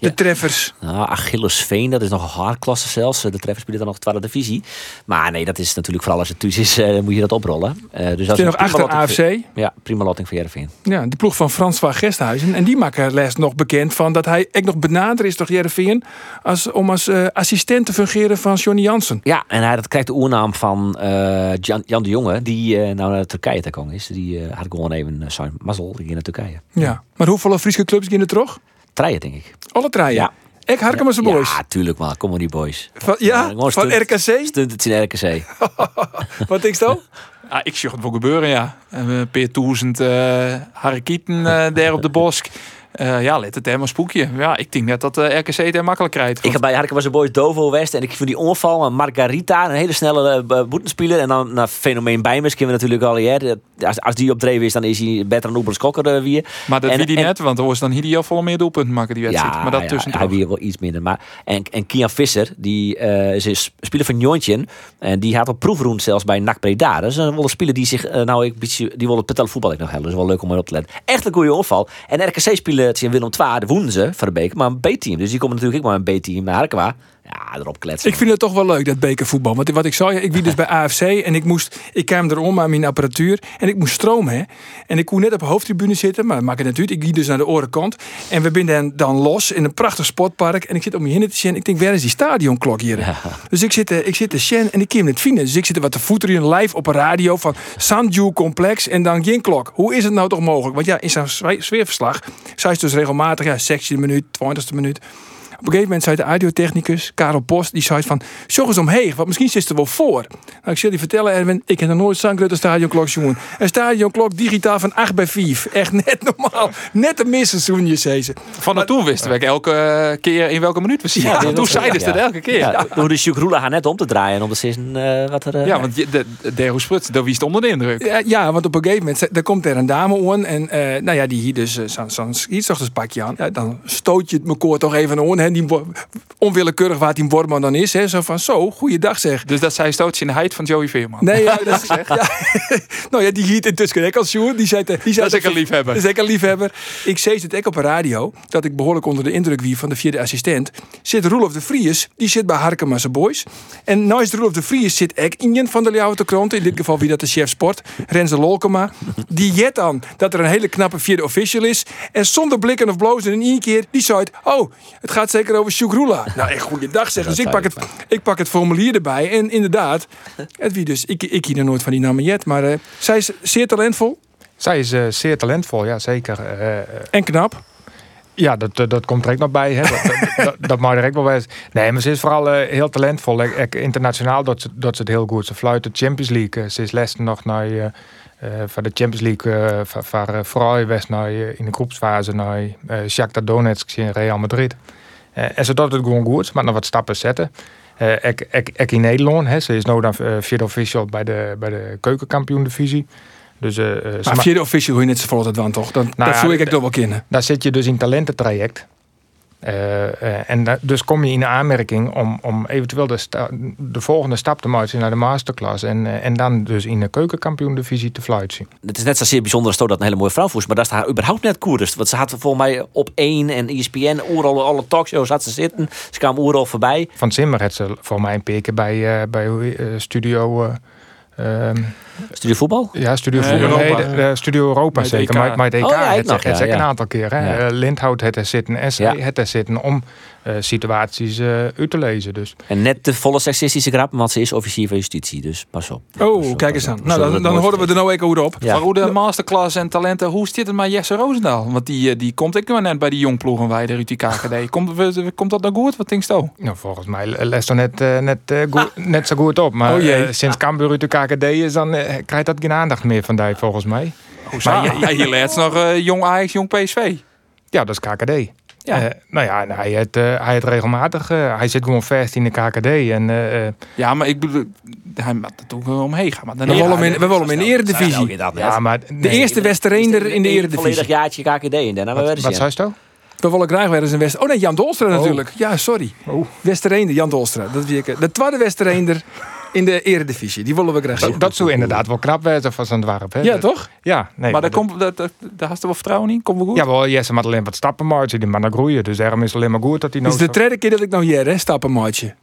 De treffers. Nou, Achillesveen, dat is nog een hardklasse zelfs. De treffers spelen dan nog tweede divisie. Maar nee, dat is natuurlijk vooral als het thuis is, eh, moet je dat oprollen. Eh dus Zit is nog achter AFC. voor- Ja, prima lotting voor Jereveen. Ja, de ploeg van François Gesthuizen. En die maken les nog bekend van dat hij ook nog benader is toch Jereveen als, om als eh, assistent te fungeren van Johnny Jansen. Ja, en hij dat krijgt de oernaam van eh, Jan, Jan de Jonge, die eh, nou naar Turkije te komen is. Die eh, had gewoon even uh, zijn mazzel, die ging naar Turkije. Ja. Maar hoeveel Friese clubs gaan er terug? Treien, denk ik. Alle treien. Ja. Ik Harkema's boys. Ja, tuurlijk man. Kom maar die boys. Van, ja, van RKC? Stunt het in RKC. Wat denk je dan? Ah, ik zie het wel gebeuren, ja. En we een paar duizend uh, harakieten uh, daar op de bosk. Uh, ja, let het helemaal spoekje. Ja, ik denk net dat de RKC het er makkelijk krijgt. Ik heb bij Harken was een boys Dovo West en ik vond die onval Margarita, een hele snelle uh, boetenspeler. En dan naar fenomeen Bijmers kennen we natuurlijk al hier. Als, als die opdreven is, dan is hij beter dan Oebels Kokker uh, weer. Maar dat wie die net, want er was dan hier vol meer doelpunten maken die wedstrijd. Ja, maar dat ja, tussen hij weer wel iets minder. Maar, en, en Kian Visser, die is een speler van Jontje. En die had op proefroend zelfs bij NAC Breda. Dat is een speler die zich nou beetje, die wil het betalen ik nog hebben. Dus wel leuk om erop te letten. Echt een goede onval. En RKC spelen in Willem II de woenen ze van de beker, maar een B-team. Dus die komen natuurlijk ook maar een B-team naar Harkema. Ja, erop kletsen. Ik vind het toch wel leuk, dat bekervoetbal. Want wat ik zei, ik wie dus bij AFC en ik moest, ik kwam erom aan mijn apparatuur en ik moest stromen. Hè. En ik kon net op de hoofdtribune zitten, maar maak het natuurlijk. Ik ging dus naar de orenkant en we zijn dan los in een prachtig sportpark. En ik zit om je heen te zien. Ik denk, waar is die stadionklok hier? Ja. Dus ik zit, ik zit te Shen en ik kan het vinden. Dus ik zit er wat te voeteren live op een radio van Sanju Complex en dan geen klok. Hoe is het nou toch mogelijk? Want ja, in zijn sfeerverslag zei ze dus regelmatig, ja, 16e minuut, 20e minuut. Op een gegeven moment zei de audiotechnicus, Karel Post, die zei van, zorg eens omheen, want misschien zit er wel voor. Nou, ik zal je vertellen, Erwin, ik heb nog nooit zo'n grote stadionklok jongen. Een stadionklok digitaal van 8 bij 5. Echt net normaal. Net een misseizoen, je zei ze. Van maar toen wisten we elke keer in welke minuut we zien. Ja, toen zeiden ze het elke keer. Ja, Hoe de Sjoekroela haar net om te draaien om te zien uh, wat er... Uh, ja, want de, de, de Spruts, daar wist onder de indruk. Ja, ja, want op een gegeven moment, er komt er een dame aan en uh, nou ja, die hier dus zo'n zo schietschachterspakje aan. Ja, dan stoot je het mekaar toch even aan, hè, die onwillekeurig waar die Worman dan is. Hè? Zo van, zo, goeiedag zeg. Dus dat zij stootje in de heid van Joey Veerman. Nee, ja, dat is, ja, nou ja, die hiet intussen ook als Sjoerd. Die zei, die zei dat is ik een liefhebber. Dat is ik een liefhebber. Ik zei het ook op een radio, dat ik behoorlijk onder de indruk wie van de vierde assistent. Zit Roelof de Vries, die zit bij Harkema's Boys. En naast Roelof de Vries zit ik Injen van de Ljouwte Krant. In dit geval wie dat de chef sport. Renze Lolkema. Die jet dan dat er een hele knappe vierde official is. En zonder blikken of blozen in één keer, die zei oh, het gaat zeker over Roela. Nou, echt goeiedag zeg. Dus ik pak, het, ik pak het formulier erbij. En inderdaad, het wie dus, ik, ik hier nooit van die naam jet. Maar uh, zij is zeer talentvol. Zij is uh, zeer talentvol, ja zeker. Uh, en knap. Ja, dat, dat komt er ook nog bij. Hè. Dat, dat, dat mag er ook wel bij. Nee, maar ze is vooral uh, heel talentvol. Ik, internationaal doet ze, doet ze het heel goed. Ze fluit de Champions League. Ze is les nog naar uh, van de Champions League van, van Vrouwen West naar in de groepsfase naar uh, Shakhtar Donetsk in Real Madrid. En ze doet het gewoon goed, maar nog wat stappen zetten. Uh, ik in Nederland, hè. ze is nu dan vierde official bij de, bij de keukenkampioen divisie. Dus, uh, maar vierde official hoe je net zo vol dat dan toch? Dan, nou, dat voel ik ook wel kennen. Daar zit je dus in talententraject. Uh, uh, en da, dus kom je in de aanmerking om, om eventueel de, de volgende stap te maken naar de masterclass. En, uh, en dan dus in de keukenkampioen-divisie te fluiten. Het is net zo zeer bijzonder als dat een hele mooie vrouw voert. Maar dat is haar überhaupt net koers. Want ze had volgens mij op één en ESPN, overal alle talkshows had ze zitten. Ze kwam overal voorbij. Van Zimmer had ze voor mij een keer bij, bij Studio... Um, Studio voetbal? Ja, Studio Voetbal. Nee, de, de Studio Europa zeker. Maar, maar het EK oh, ja, het, nog, het, ja, ja, ja. een aantal keer. Hè. Ja. Uh, Lindhout het er zitten, SC Ja. het er zitten om situaties uh, uit te lezen. Dus. En net de volle seksistische grap, want ze is officier van justitie. Dus pas op. Oh, Pas op, kijk eens aan. Nou, dan, dan horen we er nou even goed op. Ja. Maar hoe de masterclass en talenten, hoe zit het met Jesse Roosendaal? Want die, die komt ik maar net bij die jongploegen wij de Ruti KGD. Komt, komt dat nou goed? Wat denk je Nou, volgens mij les er net, net, goed, net zo goed op. Maar oh jee. sinds Cambuur uit de KGD is, dan krijgt dat geen aandacht meer van die volgens mij. Maar je, je, nog uh, jong Ajax, jong PSV. Ja, dat is KKD. Ja. Uh, nou ja, en hij, het, uh, hij het regelmatig. Uh, hij zit gewoon vast in de KKD. En, ja, maar ik bedoel, hij moet er toch omheen gaan. Maar dan we willen hem in, we willen hem in de eredivisie. Ja, maar, de eerste Westereender in de eredivisie. Volledig jaartje KKD in. Daarna wat wat zei je We willen graag weer eens een West... Oh nee, Jan Dolstra natuurlijk. Ja, sorry. Oh. Jan Dolstra. Dat wie ik, de tweede Westerender in de eredivisie. Die willen we graag zien. Dat, dat zou inderdaad wel knap wezen van zo'n dwarp. Hè? Ja, toch? Ja, nee. Maar daar, komt, dat, dat, daar hast je wel vertrouwen in? Komt wel goed? Ja, wel, Jesse moet alleen wat stappen maken. Die man naar groeien. Dus daarom is het alleen maar goed dat hij nou... is de derde keer dat ik nou hier hè, stappen maatje.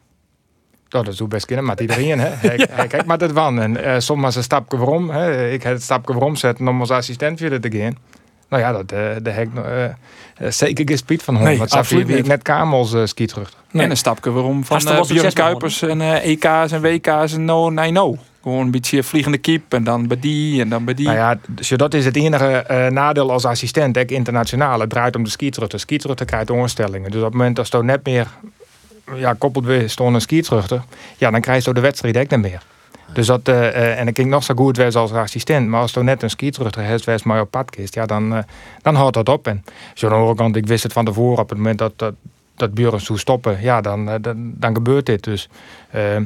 Oh, dat doet best kunnen, maar iedereen, hè. Hij, hij kijkt maar dat van. En eh, soms een stapje waarom, hè. Ik heb het stapje waarom zetten om als assistent weer te gaan. Nou ja, dat, eh daar heb ik nog, eh, eh, zeker geen spiet van hoor. Nee, Want zag je absoluut wie ik niet. net kamels uh, ski terug. En een stapje waarom van uh, Björn Kuipers en eh, EK's en WK's en no, nee, no. Gewoon een beetje vliegende kip en dan bij die en dan bij die. Nou ja, dus dat is het enige eh, nadeel als assistent, ik internationaal. Het draait om de skitruchter. Skitruchter krijgt onstellingen. Dus op het moment dat je net meer ja, koppelt weer stond een skitruchter, ja, dan krijg je de wedstrijd ook niet meer. Dus dat, eh, eh, en ik ging nog zo goed wees als assistent, maar als je net een skitruchter hebt, wees maar op pad kist, ja, dan, eh, dan houdt dat op. En zo aan de andere kant, ik wist het van tevoren, op het moment dat, dat, dat Björn zou stoppen, ja, dan, dan, dan gebeurt dit. Dus eh, eh,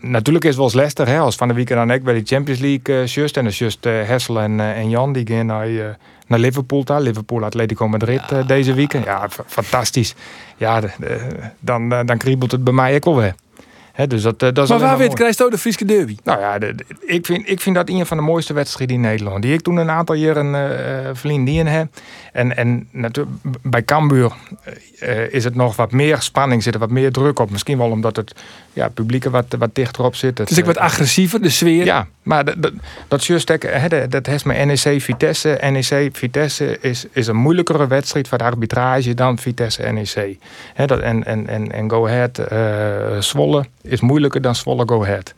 natuurlijk is het wel eens lastig, hè, als van de weekend dan ik bij de Champions League just en is just Hessel en, en Jan die gaan naar, naar Liverpool daar, Liverpool Atletico Madrid deze weekend. Ja, fa- fantastisch. Ja, de- de- dan, dan kriebelt het bij mij ook wel weer. Hè, dus dat, eh, dat is Maar waar krijgt ook de Friese derby? Nou ja, de- de- ik, vind, ik vind dat een van de mooiste wedstrijden in Nederland. Die ik toen een aantal jaren uh, vriendin heb. En, en natuurlijk bij Cambuur eh, is het nog wat meer spanning, zit er wat meer druk op. Misschien wel omdat het ja, publiek wat, wat dichter op zit. Het is ook wat agressiever, de sfeer. Ja, maar dat, dat, dat hè, dat, heeft met NEC Vitesse. NEC Vitesse is, is een moeilijkere wedstrijd voor de arbitrage dan Vitesse NEC. Hè, dat, en, en, en, en Go Ahead eh, Zwolle is moeilijker dan Zwolle Go Ahead.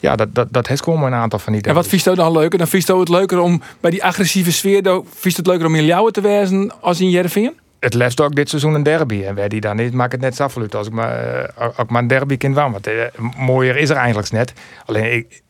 Ja, dat, dat, dat heeft gewoon een aantal van die En wat vies je dan leuker? Dan vies je het leuker om bij die agressieve sfeer, dan vies het leuker om in Ljouwen te wezen als in Jereveen? het left ook dit seizoen een derby. En wij die dan niet, maakt het net zo afgelopen als ik maar, uh, ook maar een derby kind wou. Want uh, mooier is er eigenlijk net. Alleen ik,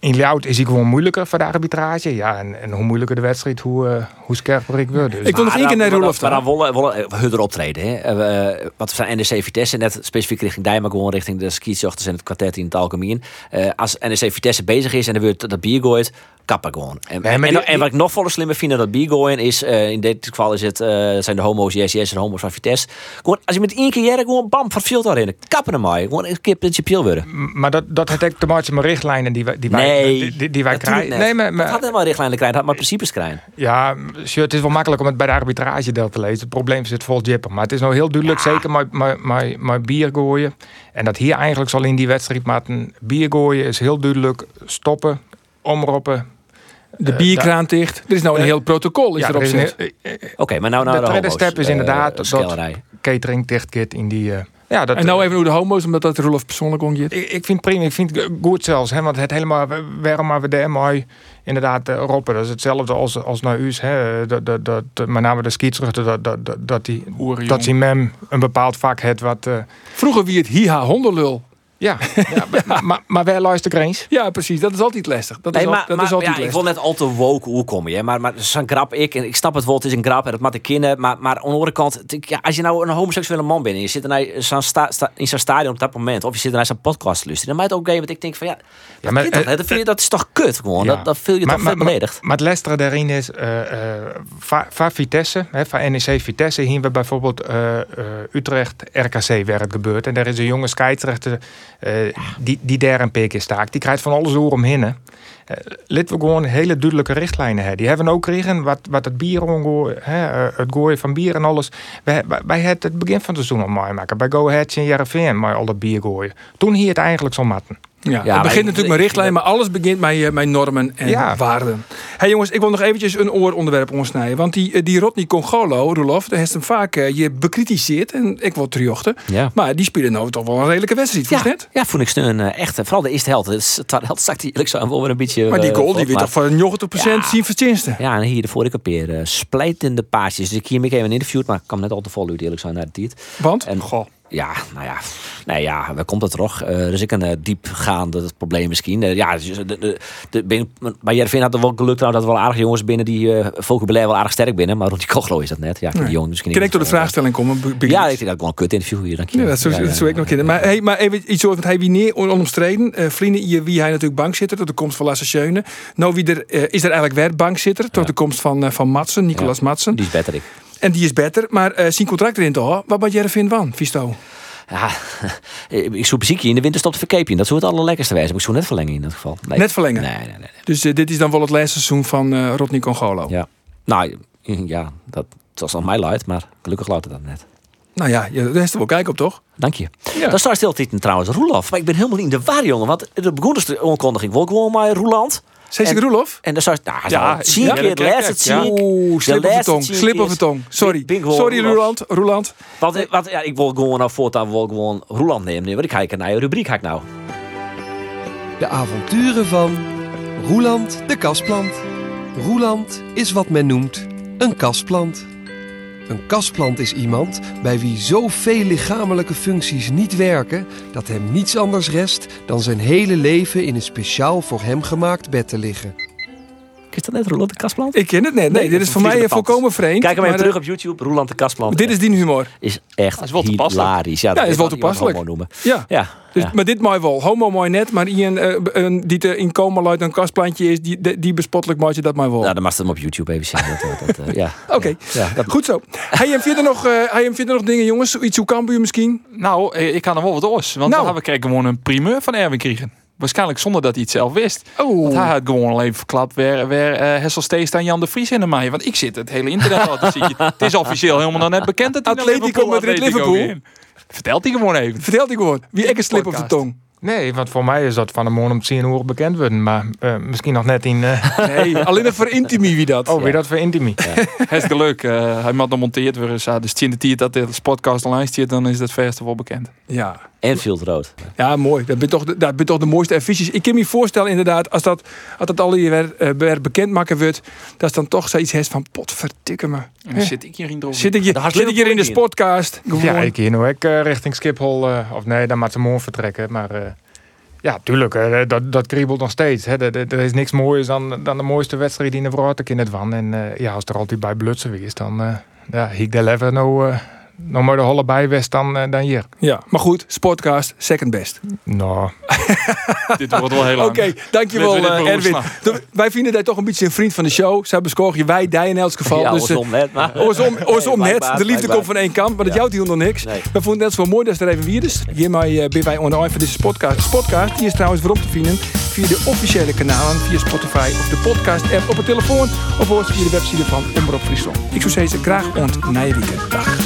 in Ljout is hij gewoon moeilijker voor de arbitrage. Ja, en, en hoe moeilijker de wedstrijd, hoe, uh, hoe scherper ik word. Dus. Ik wil nog één keer naar Roelof. Maar dan willen we hun optreden. Hè. Uh, wat van NEC Vitesse, net specifiek richting Dij, maar gewoon richting de skizochters en het kwartet in het algemeen. Uh, als NEC Vitesse bezig is en er wordt dat bier gooit, kappen gewoon. En, nee, en, die, en, wat ik nog volle slimmer vind dat bier gooien is, uh, in dit geval is het, zijn de homo's yes, yes en homo's van Vitesse. Gewoon, als je met één keer jaren gewoon bam, verveelt daarin. Kappen hem maar. Gewoon een keer principieel worden. Maar dat, dat heeft ook te maken met richtlijnen die wij, die wij, nee, die, die, die wij krijgen. Nee, maar, maar, het had helemaal richtlijnen krijgen, het had maar principes krijgen. Ja, het is wel makkelijk om het bij de arbitrage deel te lezen. Het probleem zit vol jippen. Maar het is nou heel duidelijk, ja. zeker met, met, met bier gooien. En dat hier eigenlijk zal in die wedstrijd maar een bier gooien is heel duidelijk stoppen, omroepen, de bierkraan uh, dicht. Er is nou een heel protocol is ja, erop er zit. Oké, okay, maar nou naar de de tweede step is inderdaad uh, dat catering dichtkit in die... Uh, ja, dat, en nou even hoe de homo's, omdat dat Rolf persoonlijk ongeet. Ik, ik vind prima, ik vind het goed zelfs. Hè, want het helemaal, waarom maar we de mooi inderdaad uh, roppen. Dat is hetzelfde als, als naar u. Hè, dat, dat, dat, met name de skietrucht, dat, dat, dat, dat, die, dat die mem een bepaald vak heeft wat... Uh, Vroeger wie het hiha hondenlul. Ja, ja maar, maar, maar wij luisteren eens. Ja, precies. Dat is altijd lastig. Dat nee, is, maar, al, dat maar, is altijd ja, lastig. Ik wil net al te woke hoe kom je. Maar, maar zo'n grap, ik, en ik snap het wel, het is een grap en dat mag ik kennen. Maar, maar aan de andere kant, ja, als je nou een homoseksuele man bent en je zit er naar zo'n sta, sta, in zo'n stadion op dat moment, of je zit er naar zo'n podcast te luisteren, dan maakt het ook want ik denk van ja, ja maar, dat, dat, vind je, dat is toch kut gewoon. Ja. Dat, dat voel je maar, toch veel beledigd. Maar, maar het lastige daarin is, uh, uh, van Vitesse, hè, van NEC Vitesse, hier we bijvoorbeeld uh, Utrecht RKC waar het gebeurt. En daar is een jonge scheidsrechter die, die daar een. Die krijgt van alles door omheen. Uh, Lid we gewoon hele duidelijke richtlijnen hebben. Die hebben ook kregen wat, wat het bier ongooien, hè, het gooien van bier en alles. Wij, wij het het begin van het seizoen al mooi maken. Bij Go Ahead en Jereveen maar al dat bier gooien. Toen hier het eigenlijk zo matten. Ja, ja, het begint natuurlijk met richtlijnen, maar alles begint met, uh, met normen en ja. waarden. hey jongens, ik wil nog eventjes een ooronderwerp onsnijden. Want die, die Rodney Congolo, Roelof, daar heeft hem vaak uh, je bekritiseerd. En ik wil terjochten. Ja. Maar die spelen nou toch wel een redelijke wedstrijd. Ja, net? ja vond ik steun uh, echt. Vooral de eerste helft. Het held stak die eerlijk zo wel weer een beetje. Maar die goal, die weet toch van 90% ja. zien verdiensten. Ja, en hier de vorige keer splijtende paasjes. Dus ik hier even interviewd, maar ik kwam net al te vol uit eerlijk zo naar de tijd. Want? En, Goh. Ja, nou ja, nee, ja, waar komt het toch? Uh, er is ook een uh, diepgaande probleem misschien. Uh, ja, de, de, de, ben, bij Jervin had het wel gelukt nou, dat er wel aardig jongens binnen die vocabulaire wel aardig sterk binnen. Maar rond die Koglo is dat net. Ja, nee. die jongen misschien Kan ik door de vraagstelling komen? Ja, ik denk dat ik wel een kut interview hier. Dank je. Ja, dat zou, ja, dat zou ik nog kennen. Maar, hey, maar even iets over, want hij wie neer onomstreden. Vrienden, wie hij natuurlijk bankzitter tot de komst van Lasse Schöne. Nou, wie er, is er eigenlijk weer bankzitter tot de komst van, van Matsen, Nicolas Matsen. Die is beter ik. En die is beter, maar eh zijn contract erin toch? Wat ben Jereveen van, Visto? Ja, ik zoek muziekje in de winterstop te verkepen. Dat zou het allerlekkerste wijzen. Maar ik zou net verlengen in dat geval. Nee. Net verlengen? Nee, nee, nee. nee. Dus eh, dit is dan wel het laatste seizoen van eh Rodney Congolo. Ja. Nou, ja, dat was al mij luid, maar gelukkig luidt het dat net. Nou ja, je, daar is er wel kijk op, toch? Dank je. Ja. Dan staat stil trouwens Roelof. Maar ik ben helemaal niet in de war, jongen. Want de begon de aankondiging. Wil gewoon maar Roeland. En- Roelof? En dan staat nou, Ja, zie ja, ik het laatste kijk, zie ja. ik. Oeh, slip op de tong. Slip op de tong. Sorry. Sorry, Roelof. Roland. Roland. Want, want ja, ik wil gewoon nou voortaan wil ik gewoon Roeland nemen. Want ik kijk naar je rubriek ga ik nou. De avonturen van Roeland de kasplant. Roeland is wat men noemt een kasplant. Een kasplant is iemand bij wie zoveel lichamelijke functies niet werken dat hem niets anders rest dan zijn hele leven in een speciaal voor hem gemaakt bed te liggen. Is dat net Roeland de Kasplant? Ik ken het net. Nee, Nee, dit dat is voor mij volkomen vreemd. Kijk hem maar, even terug eh, op YouTube. Roeland de Kasplant. Dit is die humor. is echt is wel hilarisch. Ja, Ja, is wel kan toepasselijk. homo noemen. Ja. Ja. Dus, ja. Maar dit mooi wel. Homo mooi net, maar iemand eh, een, die te in coma luidt een kastplantje is, die, die, die bespottelijk maakt je dat maar wel. Nou, dan mag je hem op YouTube even zien. Dat, dat, eh, ja. Oké, Ja, dat- goed zo. Hij hem verder nog, eh, hij hem verder nog dingen, jongens? Iets hoe Cambuur misschien? Nou, ik kan er wel wat oors. Want Nou. we hebben kregen gewoon een primeur van Erwin kregen. Waarschijnlijk zonder dat hij het zelf wist. Oh. Want hij had gewoon al even verklapt waar, waar eh Hessel Steest en Jan de Vries in de maaien. Want ik zit het hele internet al te zien. Het is officieel helemaal nog net bekend dat hij naar Atletico Liverpool, Madrid, Atletico Liverpool. ging. Vertelt hij gewoon even. Vertelt hij gewoon. Wie ik een slip op de tong. Nee, want voor mij is dat van de morgen om 10 uur bekend worden. Maar eh, misschien nog net in... eh, Nee, alleen nog voor intimie wie dat. oh, weer dat voor intimie. Het is geluk. eh, hij moet nog monteerd worden. zo. Dus in de tijd dat de podcast online staat, dan is dat verste wel bekend. Ja. En veel rood. Ja, mooi. Dat ben toch de, dat ben toch de mooiste affiches. Ik kan me voorstellen inderdaad, als dat, als dat al hier weer, eh, weer bekend maken wordt, dat is dan toch zoiets heeft van potverdikke me. Dan zit ik. Zit hier, Daar had zit ik hier in de podcast? Gewoon. Ja, ik hier nu ook richting Schiphol. of nee, dan moet ze morgen vertrekken. Maar eh, ja, tuurlijk, dat, dat kriebelt nog steeds. Hè. Er, is niks moois dan, dan de mooiste wedstrijd die in de Vrolijk in het van. En eh, ja, als er altijd bij blutsen is, dan eh ja, ik daar even nou, nog maar de holle bijwest dan, eh, dan hier. Ja, maar goed, Sportcast, second best. Nou, Dit wordt wel heel lang. Oké, dankjewel dit eh, Erwin. wij vinden dat toch een beetje een vriend van de show. Zij bescoren je wij, die in elk geval. Ja, dus, eh, om net. Maar... Oorsom, oorsom Nee, net. De liefde komt van één kant, maar dat Ja. jouwt helemaal niks. Nee. We vonden het net zo mooi dat er even weer is. Hiermee uh, ben wij onder van deze podcast. podcast. Die is trouwens weer op te vinden via de officiële kanalen, via Spotify of de podcast app op het telefoon. Of hoort via de website van Omroep Friesland. Ik zou zeggen, graag ont na je weekend. Dag.